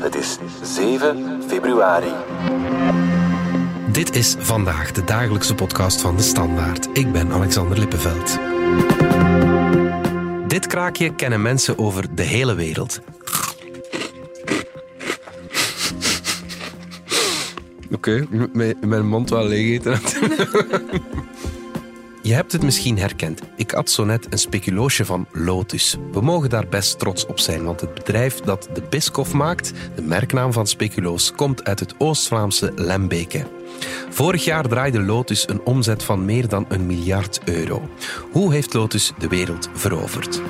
Het is 7 februari. Dit is vandaag de dagelijkse podcast van de Standaard. Ik ben Alexander Lippenveld. Dit kraakje kennen mensen over de hele wereld. Oké, okay, mijn, mijn mond wel leeg eten. Je hebt het misschien herkend. Ik had zo net een speculoosje van Lotus. We mogen daar best trots op zijn, want het bedrijf dat de Biscoff maakt, de merknaam van speculoos, komt uit het Oost-Vlaamse Lembeke. Vorig jaar draaide Lotus een omzet van meer dan een miljard euro. Hoe heeft Lotus de wereld veroverd?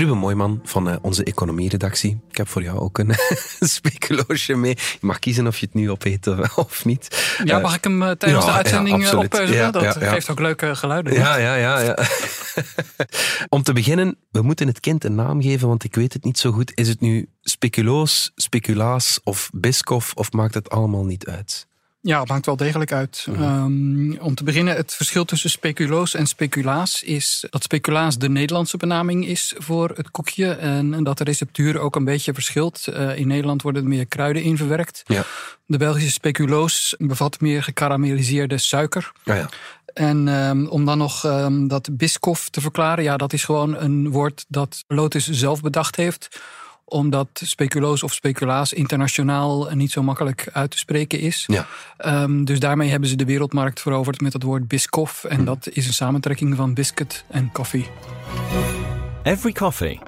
Ruben Mooiman van uh, onze economieredactie. Ik heb voor jou ook een speculoosje mee. Je mag kiezen of je het nu opeet of, of niet. Ja, mag ik hem tijdens ja, de uitzending ja, opzetten? Dat geeft ook leuke geluiden. Ja, ja, ja. ja. Om te beginnen, we moeten het kind een naam geven, want ik weet het niet zo goed. Is het nu speculoos, speculaas of biscoff of maakt het allemaal niet uit? Ja, het maakt wel degelijk uit. Mhm. Um, om te beginnen, het verschil tussen speculoos en speculaas is dat speculaas de Nederlandse benaming is voor het koekje en, en dat de receptuur ook een beetje verschilt. Uh, in Nederland worden er meer kruiden in verwerkt. Ja. De Belgische speculoos bevat meer gekarameliseerde suiker. Ja, ja. En um, om dan nog um, dat Biscoff te verklaren, ja, dat is gewoon een woord dat Lotus zelf bedacht heeft omdat speculoos of speculaas internationaal niet zo makkelijk uit te spreken is. Ja. Um, dus daarmee hebben ze de wereldmarkt veroverd met het woord Biscoff. En hm. dat is een samentrekking van biscuit en koffie. Every coffee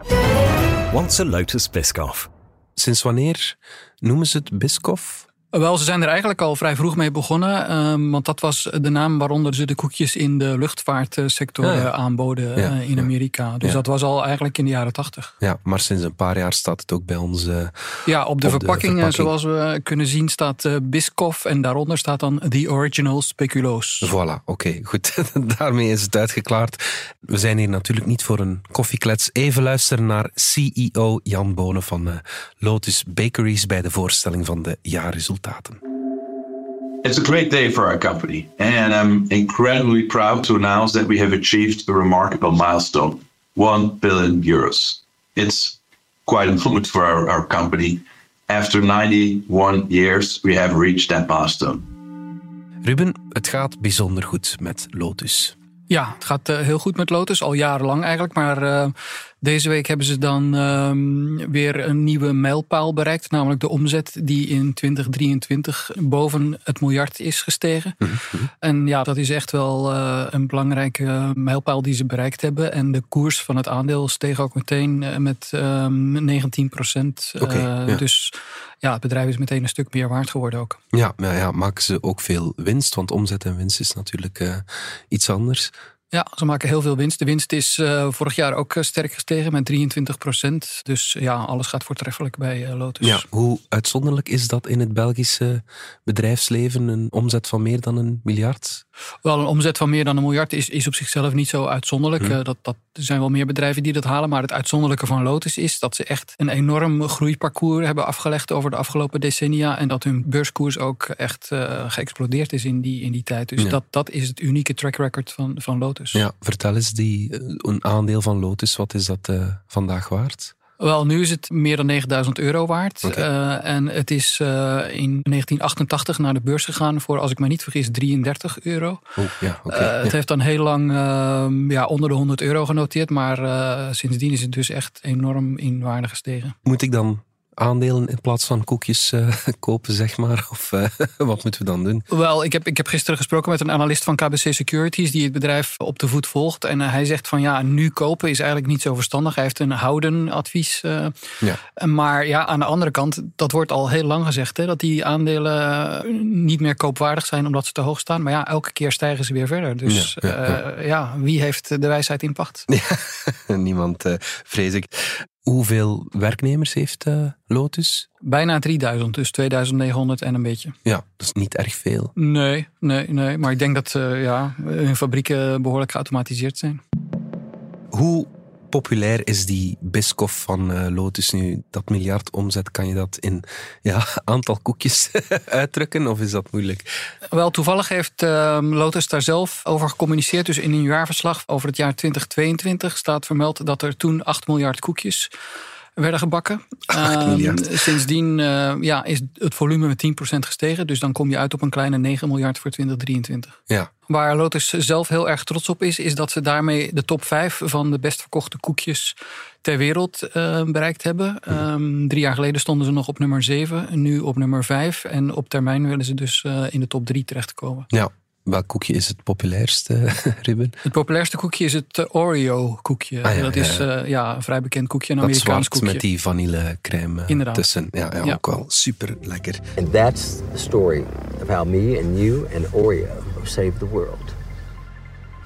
wants a Lotus Biscoff. Sinds wanneer noemen ze het Biscoff? Wel, ze zijn er eigenlijk al vrij vroeg mee begonnen. Um, want dat was de naam waaronder ze de koekjes in de luchtvaartsector ja, ja. aanboden ja, uh, in Amerika. Dus dat was al eigenlijk in de jaren tachtig. Ja, maar sinds een paar jaar staat het ook bij ons. Uh, ja, op de, op verpakking, de verpakking, zoals we kunnen zien, staat uh, Biscoff. En daaronder staat dan The Original Speculoos. Voilà, oké, okay, goed. Daarmee is het uitgeklaard. We zijn hier natuurlijk niet voor een koffieklets. Even luisteren naar CEO Jan Bonen van Lotus Bakeries bij de voorstelling van de jaarresultaten. It's a great day for our company, and I'm incredibly proud to announce that we have achieved a remarkable milestone 1 billion euros. It's quite a moment for our, our company. After 91 years, we have reached that milestone. Ruben, het gaat bijzonder goed met Lotus. Ja, het gaat uh, heel goed met Lotus, al jarenlang eigenlijk. Maar uh, deze week hebben ze dan um, weer een nieuwe mijlpaal bereikt. Namelijk de omzet die in 2023 boven het miljard is gestegen. Mm -hmm. En ja, dat is echt wel uh, een belangrijke mijlpaal die ze bereikt hebben. En de koers van het aandeel steeg ook meteen met um, 19 procent. Okay, ja. Dus ja, het bedrijf is meteen een stuk meer waard geworden ook. Ja, maar ja, maken ze ook veel winst? Want omzet en winst is natuurlijk uh, iets anders. Ja, ze maken heel veel winst. De winst is uh, vorig jaar ook uh, sterk gestegen met 23 procent. Dus ja, alles gaat voortreffelijk bij uh, Lotus. Ja, hoe uitzonderlijk is dat in het Belgische bedrijfsleven? Een omzet van meer dan een miljard? Wel, een omzet van meer dan een miljard is, is op zichzelf niet zo uitzonderlijk. Hm. dat, dat, er zijn wel meer bedrijven die dat halen. Maar het uitzonderlijke van Lotus is dat ze echt een enorm groeiparcours hebben afgelegd over de afgelopen decennia. En dat hun beurskoers ook echt geëxplodeerd is in die, in die tijd. Dus ja. dat, dat is het unieke track record van, van Lotus. Ja, vertel eens, die, een aandeel van Lotus, wat is dat uh, vandaag waard? Wel, nu is het meer dan 9000 euro waard. Okay. Uh, en het is uh, in 1988 naar de beurs gegaan voor, als ik me niet vergis, 33 euro. Oh, ja, okay. uh, het heeft dan heel lang ja, onder de 100 euro genoteerd. Maar sindsdien is het dus echt enorm in waarde gestegen. Moet ik dan aandelen in plaats van koekjes uh, kopen, zeg maar? Of uh, wat moeten we dan doen? Wel, ik heb, ik heb gisteren gesproken met een analist van KBC Securities die het bedrijf op de voet volgt. En uh, hij zegt van ja, nu kopen is eigenlijk niet zo verstandig. Hij heeft een houden advies. ja. Maar ja, aan de andere kant, dat wordt al heel lang gezegd, hè, dat die aandelen niet meer koopwaardig zijn omdat ze te hoog staan. Maar ja, elke keer stijgen ze weer verder. Dus ja, ja, ja. ja wie heeft de wijsheid in pacht? niemand, vrees ik. Hoeveel werknemers heeft uh, Lotus? Bijna 3000, dus 2900 en een beetje. Ja, dat is niet erg veel. Nee, nee, nee. Maar ik denk dat uh, ja, hun fabrieken behoorlijk geautomatiseerd zijn. Hoe populair is die Biscoff van uh, Lotus nu? Dat miljard omzet, kan je dat in ja, aantal koekjes uitdrukken of is dat moeilijk? Wel, toevallig heeft uh, Lotus daar zelf over gecommuniceerd. Dus in een jaarverslag over het jaar 2022 staat vermeld dat er toen 8 miljard koekjes werden gebakken. Um, sindsdien uh, ja, is het volume met 10% gestegen. Dus dan kom je uit op een kleine 9 miljard voor 2023. Ja. Waar Lotus zelf heel erg trots op is, is dat ze daarmee de top 5 van de best verkochte koekjes ter wereld uh, bereikt hebben. Um, drie jaar geleden stonden ze nog op nummer 7, nu op nummer 5. En op termijn willen ze dus uh, in de top 3 terechtkomen. Ja, Welk koekje is het populairste, Ruben? Het populairste koekje is het Oreo-koekje. Ah, ja, dat ja, is ja. uh, ja, een vrij bekend koekje, een Dat Amerikaans zwart koekje. met die vanillecrème Inderdaad. tussen. Ja, ja, Ja. ook wel super lekker. And that's the story of how me and you and Oreo have saved the world.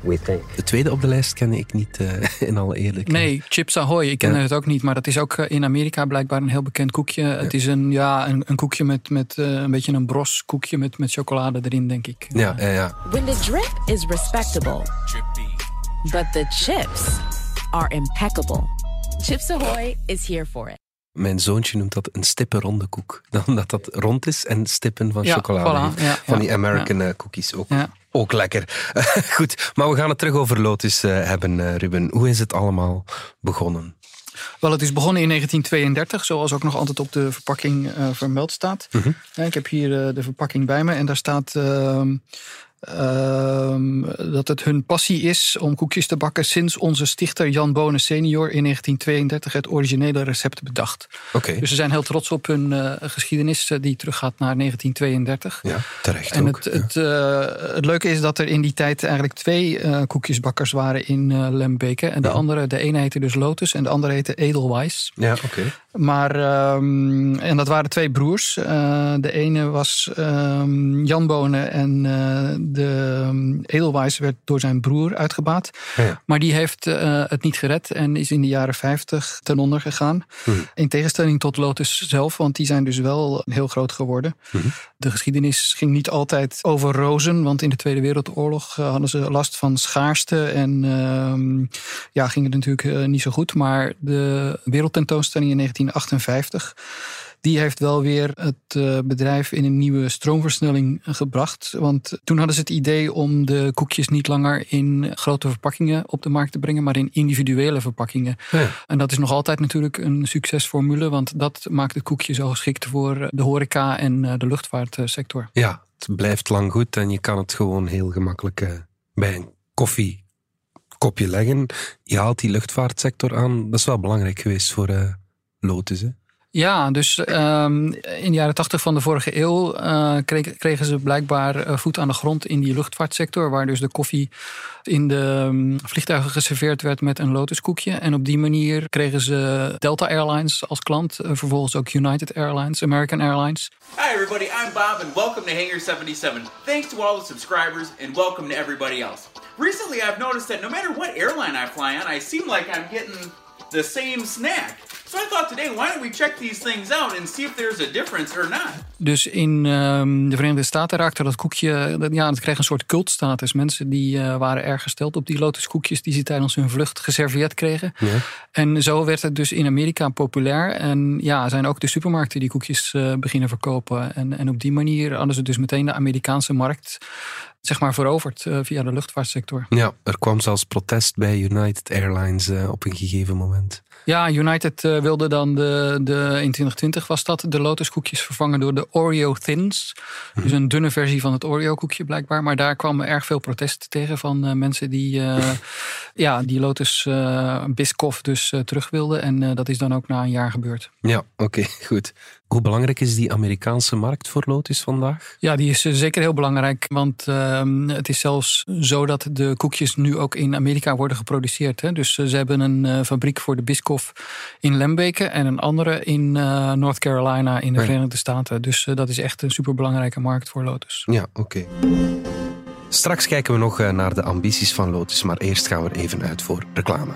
We think. De tweede op de lijst kende ik niet, eh, in alle eerlijkheid. Nee, Chips Ahoy. Ik ken Ja. het ook niet, maar dat is ook eh, in Amerika blijkbaar een heel bekend koekje. Het is een, ja, een, een koekje met, met eh, een beetje een bros koekje met, met chocolade erin, denk ik. Ja, ja, ja. When the drip is respectable, but the chips are impeccable. Chips Ahoy is here for it. Mijn zoontje noemt dat een stippenronde koek. Omdat dat rond is en stippen van Ja, chocolade. voilà, ja, van die American eh, cookies ook. Ook lekker. Goed, maar we gaan het terug over Lotus eh, hebben, eh, Ruben. Hoe is het allemaal begonnen? Wel, het is begonnen in 1932, zoals ook nog altijd op de verpakking vermeld staat. Mhm. Ja, ik heb hier de verpakking bij me en daar staat ehm, ehm, dat het hun passie is om koekjes te bakken sinds onze stichter Jan Bonen senior in 1932 het originele recept bedacht. Oké, Dus ze zijn heel trots op hun eh, geschiedenis eh, die teruggaat naar 1932. ja, terecht En ook. het, het, eh, het leuke is dat er in die tijd eigenlijk twee koekjesbakkers waren in Lembeke. En de Ja. andere, de ene heette dus Lotus en de andere heette Edelweiss. Ja, oké. Maar, ehm, en dat waren twee broers. De ene was ehm, Jan Bonen en de um, Edelweiss werd door zijn broer uitgebaat. Ja. Maar die heeft eh, het niet gered en is in de jaren 50 ten onder gegaan. Mhm. In tegenstelling tot Lotus zelf, want die zijn dus wel heel groot geworden. Mhm. De geschiedenis ging niet altijd over rozen, want in de Tweede Wereldoorlog eh, hadden ze last van schaarste en ehm, ja, ging het natuurlijk eh, niet zo goed. Maar de wereldtentoonstelling in 1958, die heeft wel weer het eh, bedrijf in een nieuwe stroomversnelling gebracht. Want toen hadden ze het idee om de koekjes niet langer in grote verpakkingen op de markt te brengen, maar in individuele verpakkingen. Ja. En dat is nog altijd natuurlijk een succesformule, want dat maakt het koekje zo geschikt voor de horeca en eh, de luchtvaartsector. Ja, het blijft lang goed en je kan het gewoon heel gemakkelijk eh, bij een koffiekopje leggen. Je haalt die luchtvaartsector aan. Dat is wel belangrijk geweest voor eh, Lotus. Hè? Ja, dus ehm, in de jaren tachtig van de vorige eeuw eh, kregen, ze blijkbaar eh, voet aan de grond in die luchtvaartsector, waar dus de koffie in de ehm, vliegtuigen geserveerd werd met een lotuskoekje. En op die manier kregen ze Delta Airlines als klant, eh, vervolgens ook United Airlines, American Airlines. Hi, everybody. I'm Bob, and welcome to Hangar 77. Thanks to all the subscribers, and welcome to everybody else. Recently, I've noticed that no matter what airline I fly on, I seem like I'm getting the same snack. So I thought today, why don't we check these things out and see if there's a difference or not? Dus in ehm, de Verenigde Staten raakte dat koekje, dat, ja, het kreeg een soort cultstatus. Mensen die eh, waren erg gesteld op die lotuskoekjes die ze tijdens hun vlucht geserveerd kregen. En zo werd het dus in Amerika populair. En ja, zijn ook de supermarkten die koekjes eh, beginnen verkopen. En, en op die manier hadden ze dus meteen de Amerikaanse markt zeg maar veroverd eh, via de luchtvaartsector. Ja, er kwam zelfs protest bij United Airlines eh, op een gegeven moment. Ja, United eh, wilde dan de, de, in 2020 was dat, de lotuskoekjes vervangen door de Oreo Thins. Dus een dunne versie van het Oreo koekje blijkbaar. Maar daar kwam erg veel protest tegen van mensen die ja, die Lotus Biscoff dus terug wilden. En dat is dan ook na een jaar gebeurd. Ja, oké, goed. Hoe belangrijk is die Amerikaanse markt voor Lotus vandaag? Ja, die is eh, zeker heel belangrijk. Want ehm, het is zelfs zo dat de koekjes nu ook in Amerika worden geproduceerd. Hè? Dus eh, ze hebben een eh, fabriek voor de Biscoff in Lembeke en een andere in North Carolina in de. Verenigde Staten. Dus dat is echt een superbelangrijke markt voor Lotus. Ja, oké. Straks kijken we nog naar de ambities van Lotus, maar eerst gaan we er even uit voor reclame.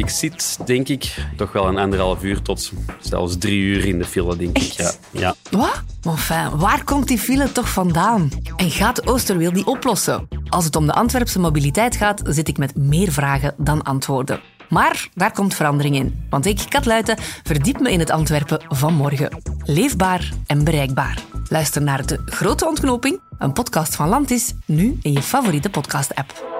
Ik zit, denk ik, toch wel een anderhalf uur tot zelfs drie uur in de file, denk ik. Ja. ja. Wat? Enfin, waar komt die file toch vandaan? En gaat Oosterweel die oplossen? Als het om de Antwerpse mobiliteit gaat, zit ik met meer vragen dan antwoorden. Maar daar komt verandering in. Want ik, Kat Luiten, verdiep me in het Antwerpen van morgen. Leefbaar en bereikbaar. Luister naar De Grote Ontknoping, een podcast van Landis, nu in je favoriete podcast-app.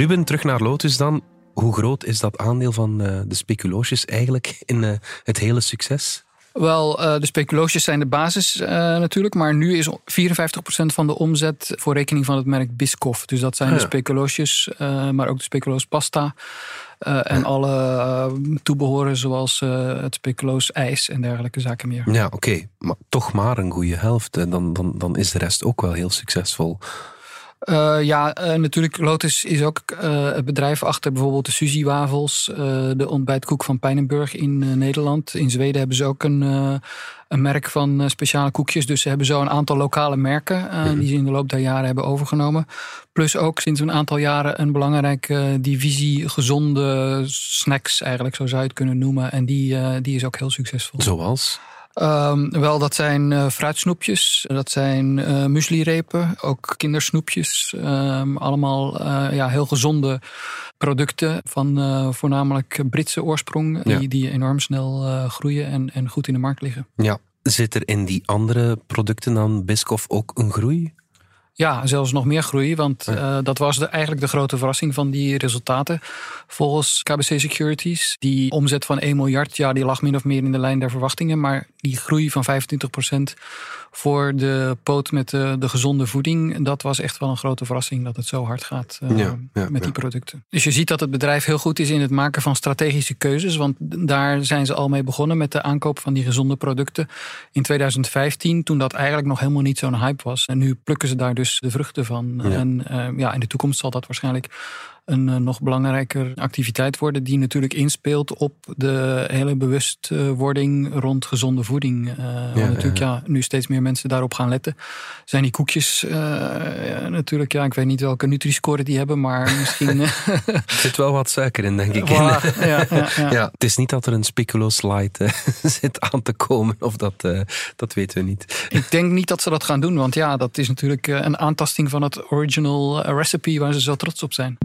Ruben, terug naar Lotus dan. Hoe groot is dat aandeel van uh, de speculoosjes eigenlijk in uh, het hele succes? Wel, uh, de speculoosjes zijn de basis natuurlijk. Maar nu is 54% van de omzet voor rekening van het merk Biscoff. Dus dat zijn Ah, de ja. speculoosjes, maar ook de speculoos pasta. en alle toebehoren zoals het speculoos ijs en dergelijke zaken meer. Ja, oké. Maar toch maar een goede helft. hè. Dan, dan, dan is de rest ook wel heel succesvol. Uh, ja, uh, natuurlijk. Lotus is ook uh, het bedrijf achter bijvoorbeeld de Suzy wafels, de ontbijtkoek van Pijnenburg in Nederland. In Zweden hebben ze ook een, een merk van speciale koekjes. Dus ze hebben zo een aantal lokale merken Mhm. die ze in de loop der jaren hebben overgenomen. Plus ook sinds een aantal jaren een belangrijke divisie gezonde snacks, eigenlijk zo zou je het kunnen noemen. En die, die is ook heel succesvol. Zoals? Um, wel, dat zijn uh, fruitsnoepjes, dat zijn uh, mueslirepen, ook kindersnoepjes. Um, allemaal uh, ja, heel gezonde producten van voornamelijk Britse oorsprong, Ja. die, die enorm snel groeien en, en goed in de markt liggen. Ja. Zit er in die andere producten dan Biscoff ook een groei? Ja, zelfs nog meer groei, want uh, dat was de, eigenlijk de grote verrassing van die resultaten. Volgens KBC Securities, die omzet van 1 miljard, ja, die lag min of meer in de lijn der verwachtingen. Maar die groei van 25% voor de poot met de, de gezonde voeding, dat was echt wel een grote verrassing dat het zo hard gaat uh, Ja, ja, met die producten. Dus je ziet dat het bedrijf heel goed is in het maken van strategische keuzes, want daar zijn ze al mee begonnen met de aankoop van die gezonde producten in 2015, toen dat eigenlijk nog helemaal niet zo'n hype was. En nu plukken ze daar dus de vruchten van. En uh, ja, in de toekomst zal dat waarschijnlijk een uh, nog belangrijker activiteit worden, die natuurlijk inspeelt op de hele bewustwording rond gezonde voeding. Uh, ja, want natuurlijk, ja. ja. nu steeds meer mensen daarop gaan letten. Zijn die koekjes uh, ja, natuurlijk, ja, ik weet niet welke Nutri-score die hebben, maar misschien. er zit wel wat suiker in, denk ik. Voilà, ja, ja, het is niet dat er een speculoos light eh, zit aan te komen, of dat, dat weten we niet. Ik denk niet dat ze dat gaan doen, want ja, dat is natuurlijk eh, een aantasting van het original eh, recipe waar ze zo trots op zijn.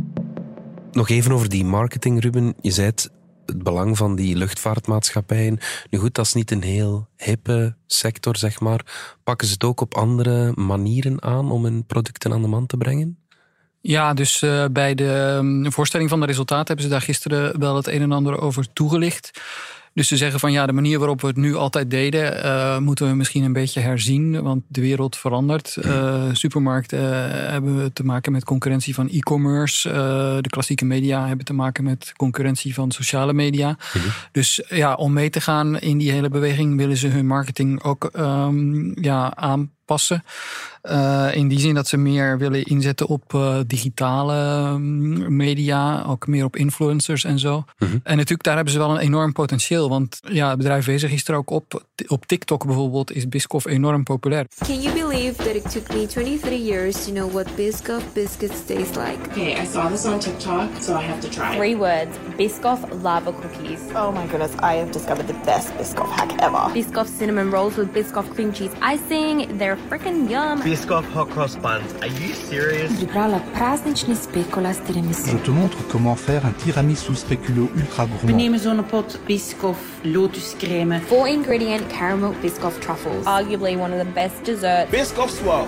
Nog even over die marketing, Ruben. Je zei het, belang van die luchtvaartmaatschappijen. Nu goed, dat is niet een heel hippe sector, zeg maar. Pakken ze het ook op andere manieren aan om hun producten aan de man te brengen? Ja, dus uh, bij de um, voorstelling van de resultaten hebben ze daar gisteren wel het een en ander over toegelicht. Dus ze zeggen van ja, de manier waarop we het nu altijd deden, uh, moeten we misschien een beetje herzien, want de wereld verandert. Uh, supermarkten uh, hebben te maken met concurrentie van e-commerce. de klassieke media hebben te maken met concurrentie van sociale media. Mhm. Dus ja, om mee te gaan in die hele beweging willen ze hun marketing ook um, ja, aanpassen. Uh, in die zin dat ze meer willen inzetten op uh, digitale um, media, ook meer op influencers en zo. Mhm. En natuurlijk, daar hebben ze wel een enorm potentieel. Want ja, het bedrijf bezig is er ook op. Op TikTok bijvoorbeeld is Biscoff enorm populair. Can you believe that it took me 23 years to know what Biscoff biscuits taste like? Okay, I saw this on TikTok, so I have to try it. Three words, Biscoff lava cookies. Oh my goodness, I have discovered the best Biscoff hack ever. Biscoff cinnamon rolls with Biscoff cream cheese icing. They're they're freaking yum. Biscoff hot cross buns. Are you serious? Pripravila praznični spekula s tiramisu. Je te montre comment faire un tiramisu speculo ultra gourmand. We nemen zo'n pot Biscoff lotuscreme. Four ingredient caramel Biscoff truffles. Arguably one of the best desserts. Biscoff swirl.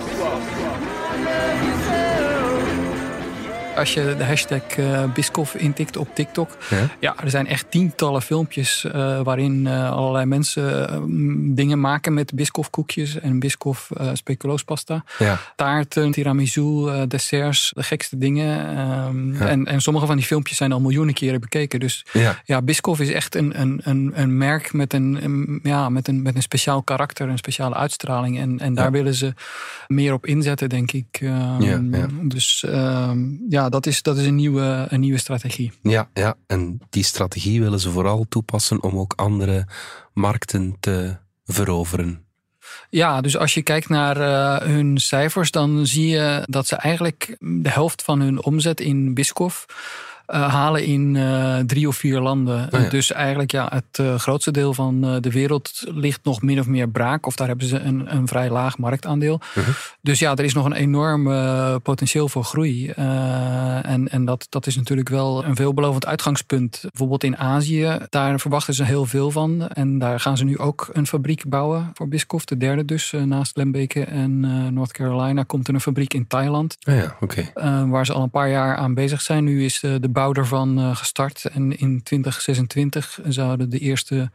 Als je de hashtag uh, Biscoff intikt op TikTok. Ja? Ja, er zijn echt tientallen filmpjes uh, waarin uh, allerlei mensen dingen maken met Biscoff koekjes en Biscoff speculoospasta. Ja. Taarten, tiramisu, desserts, de gekste dingen. Um, Ja. en, en sommige van die filmpjes zijn al miljoenen keren bekeken. Dus Ja. ja, Biscoff is echt een, een, een, een merk met een, een- ja, met, een, met een speciaal karakter, een speciale uitstraling. En, en daar willen ze meer op inzetten, denk ik. Um, Ja, ja. Ja, dat is, dat is een, nieuwe, een nieuwe strategie. Ja, ja, en die strategie willen ze vooral toepassen om ook andere markten te veroveren. Ja, dus als je kijkt naar eh, hun cijfers, dan zie je dat ze eigenlijk de helft van hun omzet in Biscoff halen in eh, drie of vier landen. Oh ja. Dus eigenlijk ja, het eh, grootste deel van eh, de wereld ligt nog min of meer braak. Of daar hebben ze een, een vrij laag marktaandeel. Mhm. Dus ja, er is nog een enorm eh, potentieel voor groei. Eh, en en dat, dat is natuurlijk wel een veelbelovend uitgangspunt. Bijvoorbeeld in Azië, daar verwachten ze heel veel van. En daar gaan ze nu ook een fabriek bouwen voor Biscoff. De derde dus, eh, naast Lembeke en eh, North Carolina komt er een fabriek in Thailand. Ah ja, oké. Eh, waar ze al een paar jaar aan bezig zijn. Nu is de, de bouw daarvan eh, gestart. En in 2026 zouden de eerste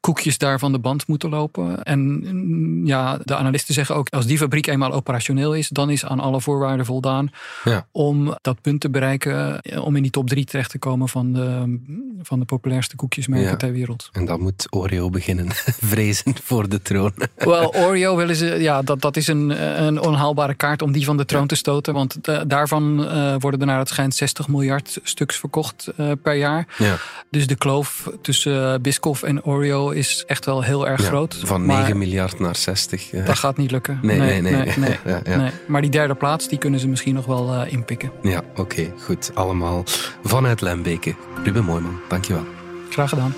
koekjes daar van de band moeten lopen. En mm, ja, de analisten zeggen ook, als die fabriek eenmaal operationeel is, dan is aan alle voorwaarden voldaan Ja. om dat punt te bereiken, eh, om in die top drie terecht te komen van de, van de populairste koekjesmerken Ja. ter wereld. En dan moet Oreo beginnen vrezen voor de troon. Wel, Oreo willen ze, ja, dat, dat is een, een onhaalbare kaart om die van de troon te stoten. Want eh, daarvan eh, worden er naar het schijnt 60 miljard stuks verkocht eh, per jaar. Ja. Dus de kloof tussen eh, Biscoff en Oreo is echt wel heel erg Ja, groot. Van Maar 9 miljard naar 60. eh. Dat gaat niet lukken. Nee, nee, nee. Nee. Maar die derde plaats, die kunnen ze misschien nog wel inpikken. Ja, oké, goed. Allemaal vanuit Lembeke. Ruben Mooiman, dankjewel. Graag gedaan.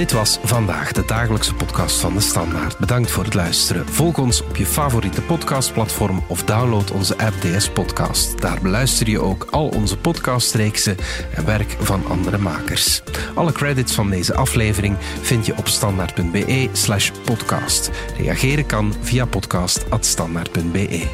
Dit was vandaag de dagelijkse podcast van de Standaard. Bedankt voor het luisteren. Volg ons op je favoriete podcastplatform of download onze app DS Podcast. Daar beluister je ook al onze podcastreeksen en werk van andere makers. Alle credits van deze aflevering vind je op standaard.be slash podcast. Reageren kan via podcast.standaard.be.